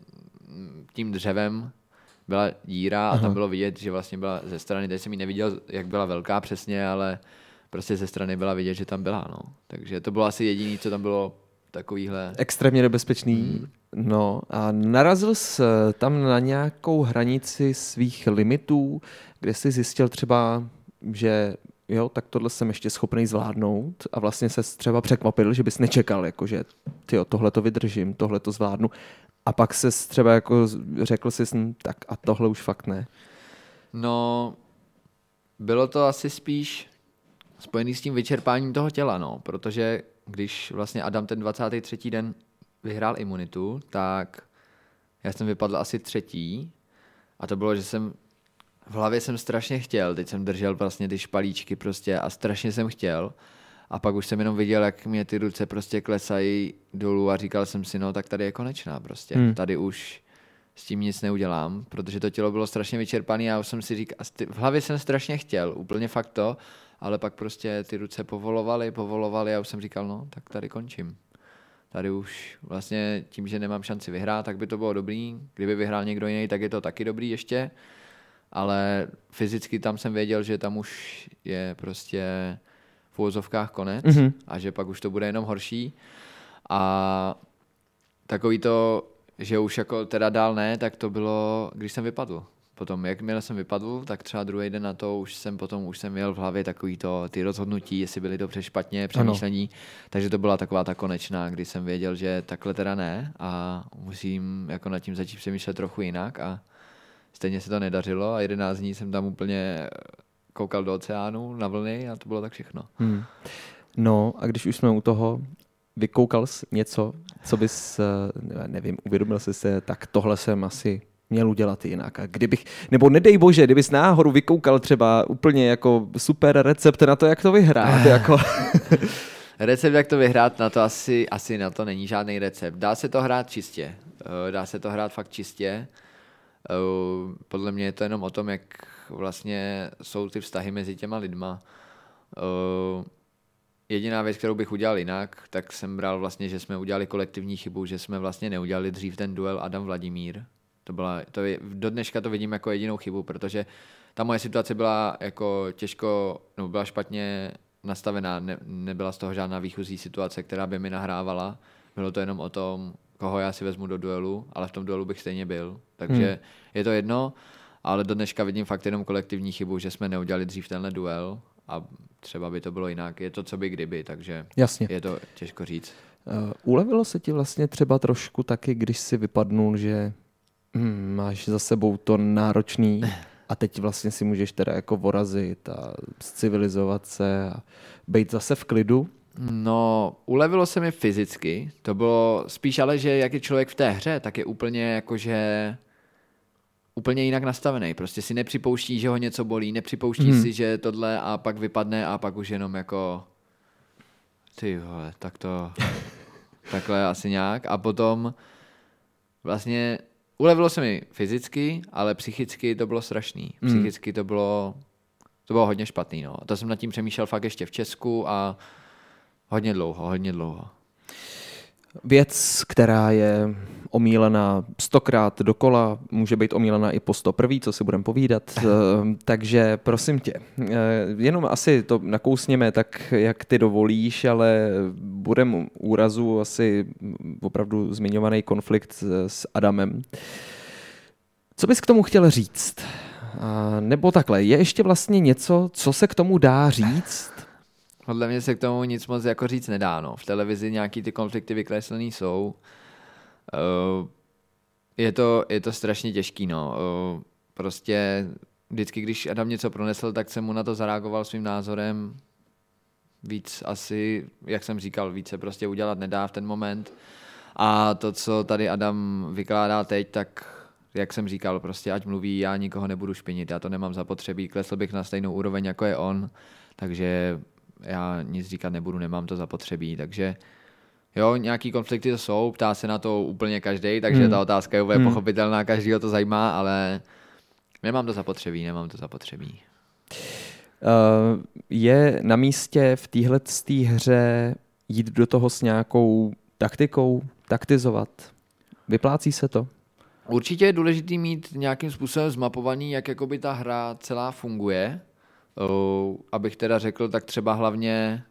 tím dřevem, byla díra a tam bylo vidět, že vlastně byla ze strany, teď jsem ji neviděl, jak byla velká přesně, ale prostě ze strany byla vidět, že tam byla, no. Takže to bylo asi jediné, co tam bylo takovýhle. Extrémně nebezpečný. Hmm. No a narazil jsi tam na nějakou hranici svých limitů, kde jsi zjistil třeba, že jo, tak tohle jsem ještě schopný zvládnout a vlastně se třeba překvapil, že bys nečekal, jako že tyjo, tohle to vydržím, tohle to zvládnu. A pak se třeba jako řekl si, tak a tohle už fakt ne. No, bylo to asi spíš spojený s tím vyčerpáním toho těla, no, protože když vlastně Adam ten 23. den vyhrál imunitu, tak já jsem vypadl asi třetí a to bylo, že jsem v hlavě jsem strašně chtěl, teď jsem držel vlastně ty špalíčky prostě a strašně jsem chtěl a pak už jsem jenom viděl, jak mě ty ruce prostě klesají dolů a říkal jsem si, no tak tady je konečná prostě, Hmm. tady už s tím nic neudělám, protože to tělo bylo strašně vyčerpané a já už jsem si říkal, v hlavě jsem strašně chtěl, úplně fakt to, ale pak prostě ty ruce povolovaly, povolovaly a už jsem říkal, no tak tady končím. Tady už vlastně tím, že nemám šanci vyhrát, tak by to bylo dobrý. Kdyby vyhrál někdo jiný, tak je to taky dobrý ještě. Ale fyzicky tam jsem věděl, že tam už je prostě v úvozovkách konec Mhm. a že pak už to bude jenom horší. A takový to, že už jako teda dál ne, tak to bylo, když jsem vypadl. Potom, jakmile jsem vypadl, tak třeba druhý den na to už jsem potom už jsem měl v hlavě takový to, ty rozhodnutí, jestli byly dobře, špatně, přemýšlení. Takže to byla taková ta konečná, kdy jsem věděl, že takhle teda ne a musím jako nad tím začít přemýšlet trochu jinak a stejně se to nedařilo a 11 dní jsem tam úplně koukal do oceánu na vlny a to bylo tak všechno. Hmm. No a když už jsme u toho, vykoukal jsi něco, co bys, eh, nevím, uvědomil jsi se, tak tohle jsem asi měl udělat jinak. A kdybych, nebo nedej bože, kdybys náhodou vykoukal třeba úplně jako super recept na to, jak to vyhrát. jako. Recept, jak to vyhrát, na to asi, asi na to není žádný recept. Dá se to hrát čistě. Eh, Dá se to hrát fakt čistě. Eh, Podle mě je to jenom o tom, jak vlastně jsou ty vztahy mezi těma lidma. Eh, Jediná věc, kterou bych udělal jinak, tak jsem bral vlastně, že jsme udělali kolektivní chybu, že jsme vlastně neudělali dřív ten duel Adam Vladimír. To byla, to je, do dneška to vidím jako jedinou chybu, protože ta moje situace byla jako těžko, no byla špatně nastavená, ne, nebyla z toho žádná výchozí situace, která by mi nahrávala. Bylo to jenom o tom, koho já si vezmu do duelu, ale v tom duelu bych stejně byl. Takže hmm. je to jedno, ale do dneška vidím fakt jenom kolektivní chybu, že jsme neudělali dřív tenhle duel a třeba by to bylo jinak. Je to co by kdyby, takže Jasně. je to těžko říct. Uh, ulevilo se ti vlastně třeba trošku taky, když si vypadnul, že hm, máš za sebou to náročný a teď vlastně si můžeš teda jako vorazit a civilizovat se a být zase v klidu? No, ulevilo se mi fyzicky. To bylo spíš ale, že jak je člověk v té hře, tak je úplně jakože úplně jinak nastavený. Prostě si nepřipouští, že ho něco bolí, nepřipouští Hmm. si, že tohle a pak vypadne a pak už jenom jako ty vole, tak to takhle asi nějak. A potom vlastně ulevilo se mi fyzicky, ale psychicky to bylo strašný. Hmm. Psychicky to bylo to bylo hodně špatný, no. A to jsem nad tím přemýšlel fakt ještě v Česku a hodně dlouho, hodně dlouho. Věc, která je omílená stokrát dokola, může být omílená i po sto prvý, co si budeme povídat. Eh, Takže prosím tě, eh, jenom asi to nakousněme tak, jak ty dovolíš, ale budeme úrazu asi opravdu zmiňovaný konflikt s- Adamem. Co bys k tomu chtěl říct? Nebo takhle, je ještě vlastně něco, co se k tomu dá říct? Podle mě se k tomu nic moc jako říct nedá. No. V televizi nějaký ty konflikty vykreslený jsou. Uh, je, to, je to strašně těžký. No. Uh, prostě vždycky, když Adam něco pronesl, tak jsem mu na to zareagoval svým názorem. Víc asi, jak jsem říkal, víc se prostě udělat nedá v ten moment. A to, co tady Adam vykládá teď, tak jak jsem říkal, prostě ať mluví, já nikoho nebudu špinit, já to nemám zapotřebí, klesl bych na stejnou úroveň, jako je on, takže já nic říkat nebudu, nemám to zapotřebí, takže jo, nějaký konflikty to jsou, ptá se na to úplně každý, takže Hmm. ta otázka je úplně Hmm. pochopitelná, každýho to zajímá, ale nemám to zapotřebí, nemám to zapotřebí. Uh, je na místě v téhle hře jít do toho s nějakou taktikou, taktizovat? Vyplácí se to? Určitě je důležité mít nějakým způsobem zmapovaný, jak jakoby ta hra celá funguje. Uh, abych teda řekl, tak třeba hlavně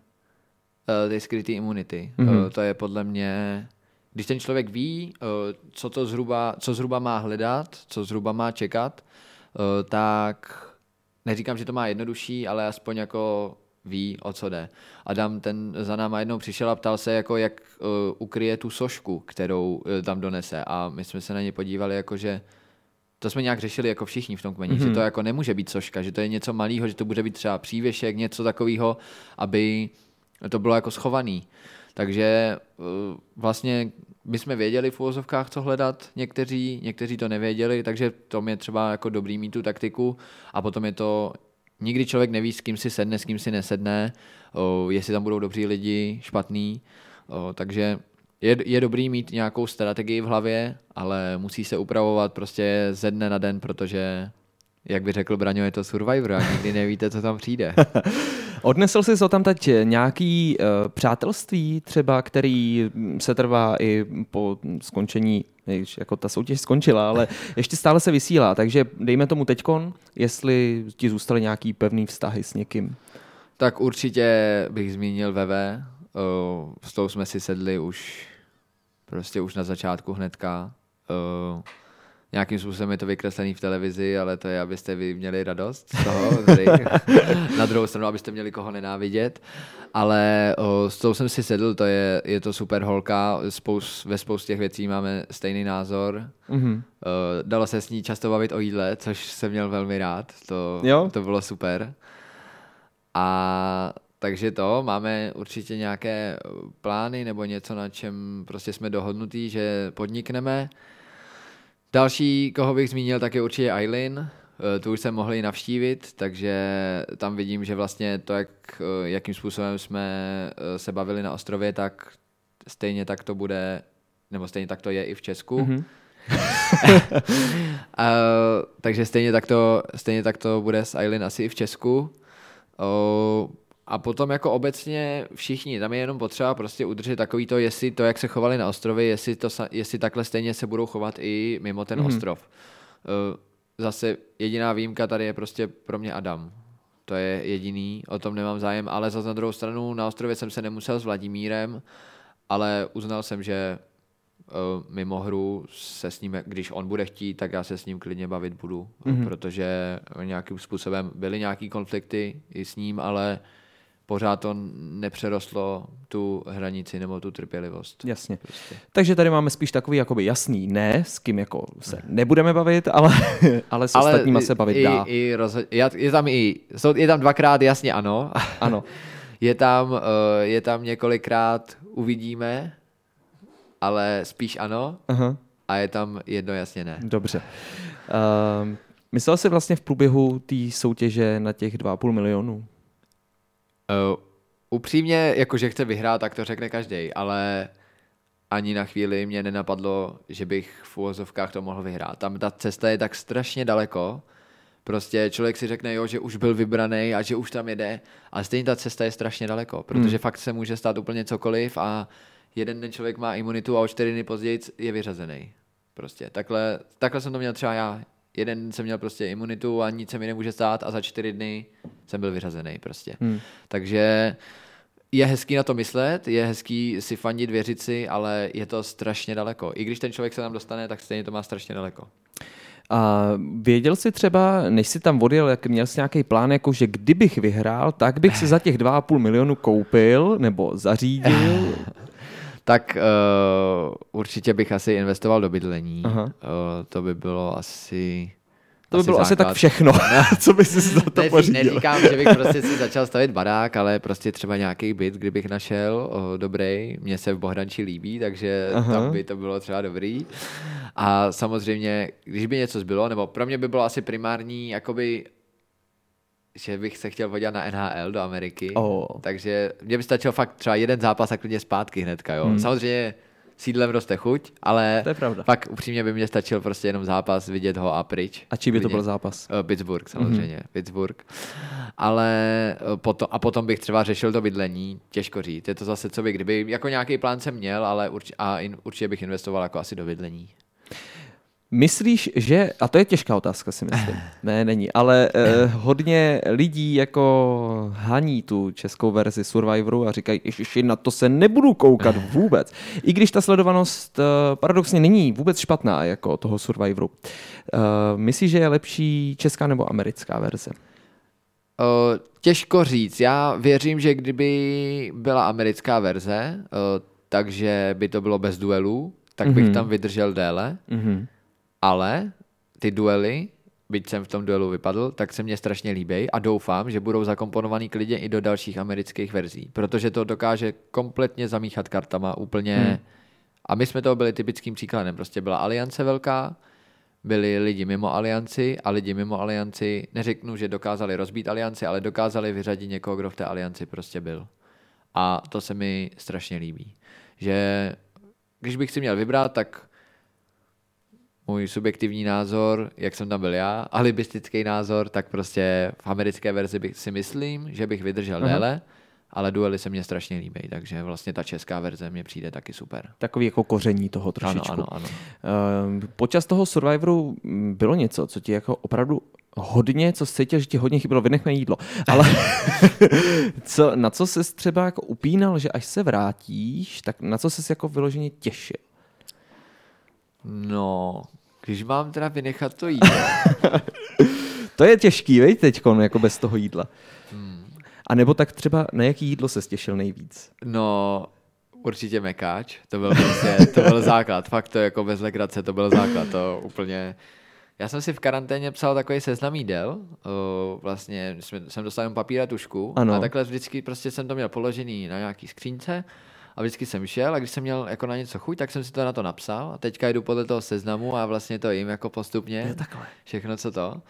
uh, ty skrytý imunity. Mhm. Mm-hmm. Uh, to je podle mě, když ten člověk ví, uh, co to zhruba, co zhruba má hledat, co zhruba má čekat, uh, tak neříkám, že to má jednodušší, ale aspoň jako ví, o co jde. Adam ten za náma jednou přišel a ptal se, jako jak uh, ukryje tu sošku, kterou uh, tam donese a my jsme se na ně podívali, jako že to jsme nějak řešili jako všichni v tom kmeni, mm-hmm. že to jako nemůže být soška, že to je něco malého, že to bude být třeba přívěšek, něco takového, aby to bylo jako schovaný. Takže uh, vlastně my jsme věděli v uvozovkách, co hledat, někteří, někteří to nevěděli, takže to je třeba jako dobrý mít tu taktiku a potom je to, nikdy člověk neví, s kým si sedne, s kým si nesedne, jestli tam budou dobří lidi, špatný, takže je, je dobrý mít nějakou strategii v hlavě, ale musí se upravovat prostě ze dne na den, protože jak by řekl Braňo, je to Survivor a nikdy nevíte, co tam přijde. Odnesl jsi o tam teď nějaký uh, přátelství třeba, který se trvá i po skončení, když jako ta soutěž skončila, ale ještě stále se vysílá, takže dejme tomu teďkon, jestli ti zůstaly nějaký pevný vztahy s někým. Tak určitě bych zmínil Veve. Uh, s tou jsme si sedli už prostě už na začátku hnedka. Uh, nějakým způsobem je to vykreslený v televizi, ale to je, abyste vy měli radost z toho. Tady. na druhou stranu, abyste měli koho nenávidět. Ale uh, s tou jsem si sedl, to je, je to super holka, spous, ve spoustě těch věcí máme stejný názor. Mhm. Uh, dalo se s ní často bavit o jídle, což jsem měl velmi rád. To, Jo? to bylo super. A takže to, máme určitě nějaké plány nebo něco, na čem prostě jsme dohodnutí, že podnikneme. Další, koho bych zmínil, tak je určitě Eileen. Eh, Tu už jsem mohl i navštívit, takže tam vidím, že vlastně to, jak, eh, jakým způsobem jsme eh, se bavili na ostrově, tak stejně tak to bude, nebo stejně tak to je i v Česku. Mhm. A, takže stejně tak, to, stejně tak to bude s Eileen asi i v Česku. O, a potom jako obecně všichni, tam je jenom potřeba prostě udržet takový to, jestli to, jak se chovali na ostrově, jestli, to, jestli takhle stejně se budou chovat i mimo ten Mhm. mm-hmm. ostrov. O, zase jediná výjimka tady je prostě pro mě Adam. To je jediný, o tom nemám zájem, ale zase na druhou stranu na ostrově jsem se nemusel s Vladimírem, ale uznal jsem, že uh, mimo hru se s ním, když on bude chtít, tak já se s ním klidně bavit budu, Mhm. mm-hmm. protože nějakým způsobem byly nějaký konflikty i s ním, ale pořád to nepřerostlo tu hranici nebo tu trpělivost. Jasně. Prostě. Takže tady máme spíš takový jakoby jasný ne, s kým jako se nebudeme bavit, ale, ale s ostatníma se bavit i, dá. I rozho- je, tam i, jsou, je tam dvakrát jasně ano, Ano. je tam, uh, je tam několikrát uvidíme, ale spíš ano Aha. a je tam jedno jasně ne. Dobře. Um, myslel jsi vlastně v průběhu té soutěže na těch 2,5 milionů? Uh, upřímně, jakože chce vyhrát, tak to řekne každý, ale ani na chvíli mě nenapadlo, že bych v úvozovkách to mohl vyhrát. Tam ta cesta je tak strašně daleko, prostě člověk si řekne, jo, že už byl vybraný a že už tam jede, ale stejně ta cesta je strašně daleko, protože Hmm. fakt se může stát úplně cokoliv a jeden den člověk má imunitu a o čtyři dny později je vyřazený. Prostě takhle, takhle jsem to měl třeba já. Jeden den jsem měl prostě imunitu a nic se mi nemůže stát a za čtyři dny jsem byl vyřazený prostě. Hmm. Takže je hezký na to myslet, je hezký si fandit, věřit si, ale je to strašně daleko. I když ten člověk se tam dostane, tak stejně to má strašně daleko. A věděl jsi třeba, než jsi tam odjel, jak měl jsi nějaký plán, jako že kdybych vyhrál, tak bych si za těch 2,5 milionu koupil nebo zařídil. Tak uh, určitě bych asi investoval do bydlení. Aha. Uh, to by bylo asi... To by bylo asi základ. tak všechno, co by si za to Ne, pořídil. neříkám, že bych prostě si začal stavit barák, ale prostě třeba nějaký byt, kdybych našel o, dobrý. Mně se v Bohdanči líbí, takže. Aha. tam by to bylo třeba dobrý. A samozřejmě, když by něco zbylo, nebo pro mě by bylo asi primární, jakoby že bych se chtěl podívat na NHL do Ameriky. Oh. Takže mě by stačilo fakt třeba jeden zápas a klidně zpátky hnedka, jo. Hmm. Samozřejmě sídlem roste chuť, ale To je pravda. fakt upřímně by mě stačil prostě jenom zápas, vidět ho a pryč. A čí by to byl zápas? Eh, Pittsburgh samozřejmě, mm-hmm. Pittsburgh. Ale eh, potom, a potom bych třeba řešil to bydlení, těžko říct. Je to zase, co by kdyby, jako nějaký plán jsem měl, ale urč, a in, určitě bych investoval jako asi do bydlení. Myslíš, že, a to je těžká otázka si myslím, ne, není, ale eh, hodně lidí jako haní tu českou verzi Survivoru a říkají, ježiši, na to se nebudu koukat vůbec. I když ta sledovanost eh, paradoxně není vůbec špatná jako toho Survivoru. Eh, myslíš, že je lepší česká nebo americká verze? Uh, těžko říct. Já věřím, že kdyby byla americká verze, uh, takže by to bylo bez duelů, tak bych Mhm. tam vydržel déle, Mhm. Ale ty duely, byť jsem v tom duelu vypadl, tak se mně strašně líbí a doufám, že budou zakomponovaný klidně i do dalších amerických verzí, protože to dokáže kompletně zamíchat kartama úplně. Hmm. A my jsme toho byli typickým příkladem. Prostě byla aliance velká, byli lidi mimo alianci a lidi mimo alianci, neřeknu, že dokázali rozbít alianci, ale dokázali vyřadit někoho, kdo v té alianci prostě byl. A to se mi strašně líbí. Že když bych si měl vybrat, tak můj subjektivní názor, jak jsem tam byl já, alibistický názor, tak prostě v americké verzi bych si myslím, že bych vydržel Aha. déle, ale duely se mně strašně líbí, takže vlastně ta česká verze mě přijde taky super. Takový jako koření toho trošičku. Ano, ano, ano. Ehm, Počas toho Survivoru mm, bylo něco, co ti jako opravdu hodně, co jsi cítil, že ti hodně chybělo, vynechme jídlo. Ale co, na co jsi třeba jako upínal, že až se vrátíš, tak na co jsi jako vyloženě těšil? No, když mám teda vynechat to jídlo, To je těžký, veď teďkon, jako bez toho jídla. Hmm. A nebo tak třeba na jaký jídlo se těšil nejvíc? no určitě mekáč, to byl prostě, to byl základ, fakt to jako bez legrace, to byl základ, to úplně... Já jsem si v karanténě psal takový seznam jídel, vlastně jsem dostal jen papír a tušku Ano. a takhle vždycky prostě jsem to měl položený na nějaký skřínce a vždycky jsem šel a když jsem měl jako na něco chuť, tak jsem si to na to napsal a teďka jdu podle toho seznamu a vlastně to jim jako postupně. Jo, takhle. Všechno, co to.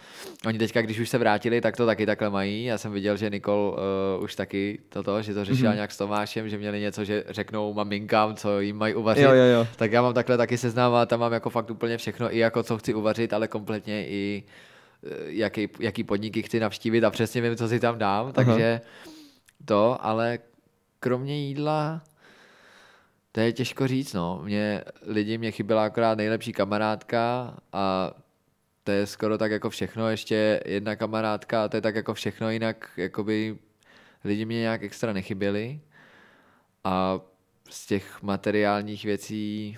Oni teďka, když už se vrátili, tak to taky takhle mají. Já jsem viděl, že Nikol uh, už taky toto, že to řešila mm-hmm. nějak s Tomášem, že měli něco, že řeknou maminkám, co jim mají uvařit. Jo, jo, jo. Tak já mám takhle taky seznám a tam mám jako fakt úplně všechno, i jako co chci uvařit, ale kompletně i eh, jaký, jaký podniky chci navštívit a přesně vím, co si tam dám, takže to, ale kromě jídla, to je těžko říct, no. Mě, lidi mě chyběla akorát nejlepší kamarádka a to je skoro tak jako všechno, ještě jedna kamarádka a to je tak jako všechno, jinak jakoby lidi mě nějak extra nechyběli a z těch materiálních věcí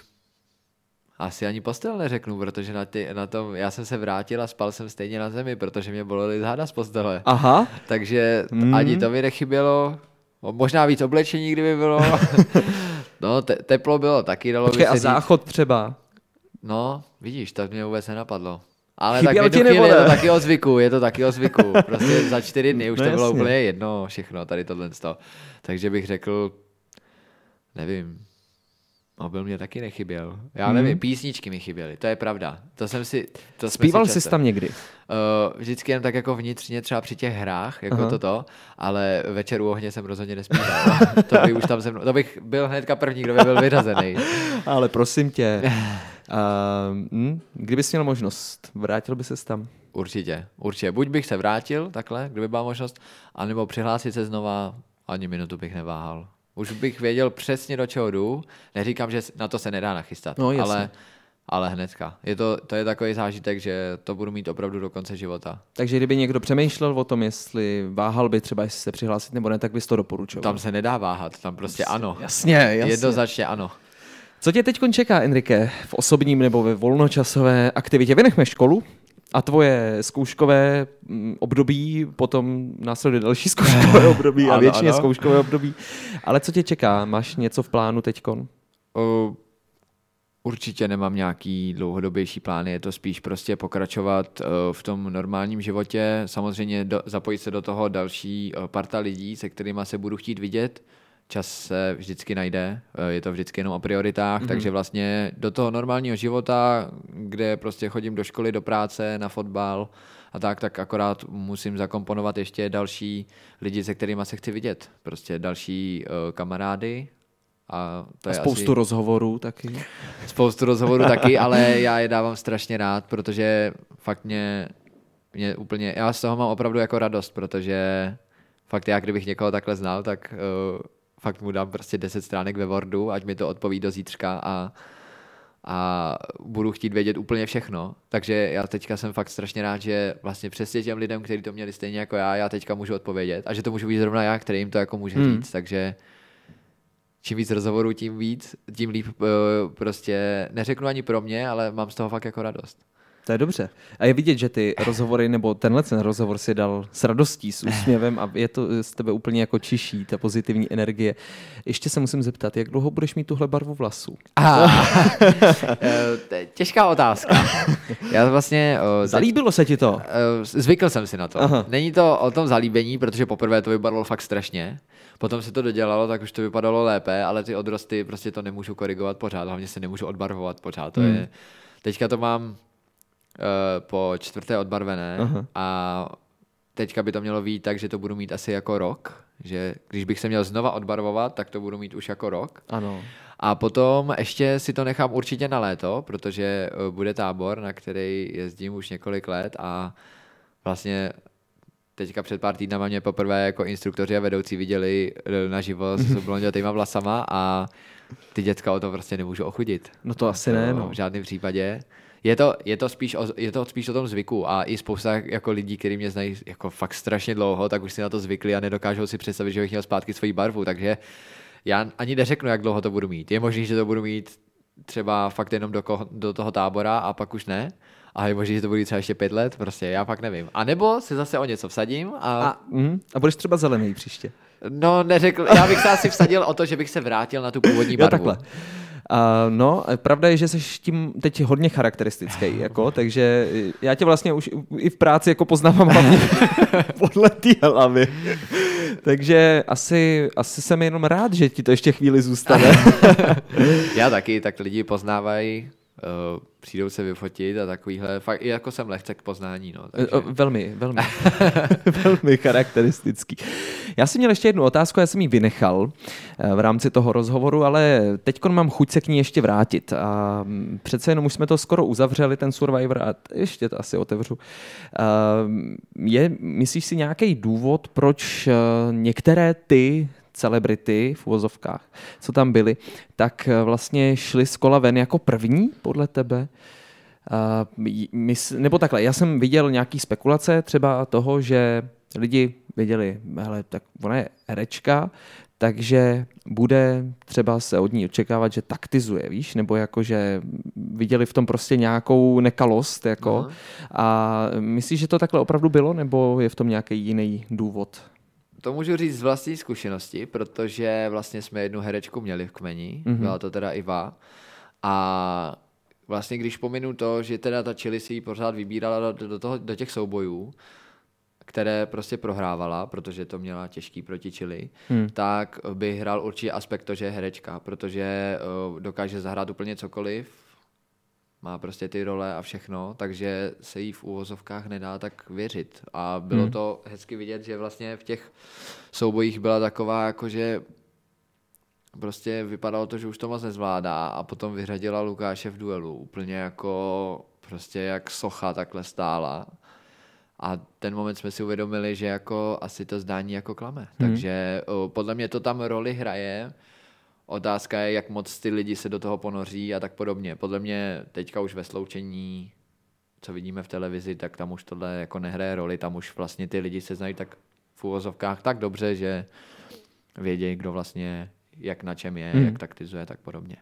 asi ani postel neřeknu, protože na, ty, na tom, já jsem se vrátil a spal jsem stejně na zemi, protože mě bolely záda z postele. Aha, Takže Mm. ani to mi nechybělo. Možná víc oblečení, kdyby bylo. no, te- teplo bylo taky, dalo počkej, by a se říct. záchod třeba. No, vidíš, to mě vůbec nenapadlo. Ale Chyběl tak nebo chvíli je to taky o zvyku, je to taky o zvyku. Prostě za čtyři dny už No to bylo jasně. úplně jedno všechno, tady tohle. sto. Takže bych řekl, nevím, mobil mě taky nechyběl. Já Mhm. nevím, písničky mi chyběly, to je pravda. To jsem si... To Zpíval si jsi tam někdy? Uh, vždycky jen tak jako vnitřně třeba při těch hrách, jako Aha. Toto, ale večer u ohně jsem rozhodně nespíval. to, by už tam mnou, to bych byl hnedka první, kdo by byl vyřazený. Ale prosím tě, uh, hm, kdybys měl možnost, vrátil by ses tam? Určitě, určitě. Buď bych se vrátil takhle, kdyby byla možnost, anebo přihlásit se znova, ani minutu bych neváhal. Už bych věděl přesně, do čeho jdu. Neříkám, že na to se nedá nachystat, No, jasně. ale, ale hnedka. Je to, to je takový zážitek, že to budu mít opravdu do konce života. Takže kdyby někdo přemýšlel o tom, jestli váhal by třeba, jestli se přihlásit nebo ne, tak bys to doporučoval. Tam se nedá váhat, tam prostě ano. Jasně, jasně. Jednoznačně ano. Co tě teď čeká, Enrique, v osobním nebo ve volnočasové aktivitě? Vynechme školu a tvoje zkouškové mm, období, potom následuje další zkouškové období a Ano, většině ano. zkouškové období. Ale co tě čeká? Máš něco v plánu teďkon? Uh, určitě nemám nějaký dlouhodobější plány, je to spíš prostě pokračovat uh, v tom normálním životě, samozřejmě do, zapojit se do toho další uh, parta lidí, se kterými se budu chtít vidět, čas se vždycky najde, eh, je to vždycky jenom o prioritách, mm-hmm. takže vlastně do toho normálního života, kde prostě chodím do školy, do práce, na fotbal a tak, tak akorát musím zakomponovat ještě další lidi, se kterými se chci vidět. Prostě další uh, kamarády, a, to a je spoustu asi... rozhovorů taky. Spoustu rozhovorů taky, ale já je dávám strašně rád, protože fakt mě, mě úplně, já z toho mám opravdu jako radost, protože fakt já, kdybych někoho takhle znal, tak uh, fakt mu dám prostě 10 stránek ve Wordu, ať mi to odpoví do zítřka a, a budu chtít vědět úplně všechno. Takže já teďka jsem fakt strašně rád, že vlastně přesně těm lidem, kteří to měli stejně jako já, já teďka můžu odpovědět a že to můžu být zrovna já, který jim to jako může hmm. říct. Takže čím víc rozhovorů, tím víc, tím líp uh, prostě neřeknu ani pro mě, ale mám z toho fakt jako radost. To je dobře. A je vidět, že ty rozhovory, nebo tenhle ten rozhovor si dal s radostí, s úsměvem a je to z tebe úplně jako čiší, ta pozitivní energie. Ještě se musím zeptat, jak dlouho budeš mít tuhle barvu vlasů? Eh, těžká otázka. Já vlastně... Uh, Zalíbilo se ti to? Uh, zvykl jsem si na to. Aha. Není to o tom zalíbení, protože poprvé to vypadalo fakt strašně. Potom se to dodělalo, tak už to vypadalo lépe, ale ty odrosty prostě to nemůžu korigovat pořád, hlavně se nemůžu odbarvovat pořád. To hmm. je, teďka to mám po čtvrté odbarvené Aha. a teďka by to mělo být tak, že to budu mít asi jako rok, že když bych se měl znova odbarvovat, tak to budu mít už jako rok. Ano. A potom ještě si to nechám určitě na léto, protože eh, bude tábor, na který jezdím už několik let a vlastně teďka před pár týdnama mě poprvé jako instruktoři a vedoucí viděli eh, naživo s blondětýma vlasama a ty děcka o to prostě nemůžu ochudit. No to asi to ne, no. V žádném případě. Je to, je, to spíš o, je to spíš o tom zvyku a i spousta jako lidí, kteří mě znají jako fakt strašně dlouho, tak už si na to zvykli a nedokážou si představit, že bych měl zpátky svoji barvu, takže já ani neřeknu, jak dlouho to budu mít. Je možné, že to budu mít třeba fakt jenom do, ko- do toho tábora a pak už ne, a je možné, že to bude třeba ještě pět let, prostě já pak nevím. A nebo se zase o něco vsadím a... A, mm, a budeš třeba zelený příště. No, neřekl, já bych se asi vsadil o to, že bych se vrátil na tu původní barvu. Jo, takhle. Uh, no, pravda je, že jsi tím teď hodně charakteristický, jako, takže já tě vlastně už i v práci jako poznávám hlavně podle té hlavy. takže asi, asi jsem jenom rád, že ti to ještě chvíli zůstane. já taky, tak lidi poznávají uh, přijdou se vyfotit a takovýhle, fakt i jako jsem lehce k poznání. No, takže... Velmi, velmi, velmi charakteristický. Já jsem měl ještě jednu otázku, já jsem ji vynechal eh, v rámci toho rozhovoru, ale teď mám chuť se k ní ještě vrátit. A mm, přece jenom už jsme to skoro uzavřeli, ten Survivor, a ještě to asi otevřu. Eh, je, myslíš si nějaký důvod, proč některé ty celebrity v uvozovkách, co tam byly, tak eh, vlastně šli z kola ven jako první podle tebe? Mys, nebo takhle, já jsem viděl nějaký spekulace třeba toho, že lidi viděli, hele, tak ona je herečka, takže bude třeba se od ní očekávat, že taktizuje, víš, nebo jako, že viděli v tom prostě nějakou nekalost, jako. Aha. A myslíš, že to takhle opravdu bylo, nebo je v tom nějaký jiný důvod? To můžu říct z vlastní zkušenosti, protože vlastně jsme jednu herečku měli v kmeni, mm-hmm. byla to teda Iva. A vlastně když pominu to, že teda ta Chili si ji pořád vybírala do, do, toho, do těch soubojů, které prostě prohrávala, protože to měla těžký proti Chili, hmm. tak by hrál určitě aspekt to, že je herečka, protože uh, dokáže zahrát úplně cokoliv, má prostě ty role a všechno, takže se jí v úvozovkách nedá tak věřit. A bylo hmm. to hezky vidět, že vlastně v těch soubojích byla taková, jakože prostě vypadalo to, že už to moc nezvládá a potom vyřadila Lukáše v duelu úplně jako prostě jak socha takhle stála. A ten moment jsme si uvědomili, že jako asi to zdání jako klame. Hmm. Takže o, podle mě to tam roli hraje, Otázka je, jak moc ty lidi se do toho ponoří a tak podobně. Podle mě teďka už ve sloučení, co vidíme v televizi, tak tam už tohle jako nehraje roli, tam už vlastně ty lidi se znají tak v úvozovkách tak dobře, že vědějí, kdo vlastně jak na čem je, hmm. jak taktizuje, tak podobně.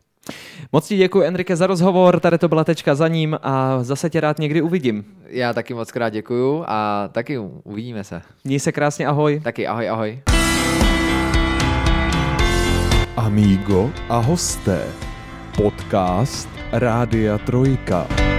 Moc ti děkuji, Enrique, za rozhovor, tady to byla tečka za ním a zase tě rád někdy uvidím. Já taky moc krát děkuju a taky uvidíme se. Měj se krásně, ahoj. Taky ahoj, ahoj. Amigo a hosté. Podcast Rádia Trojka.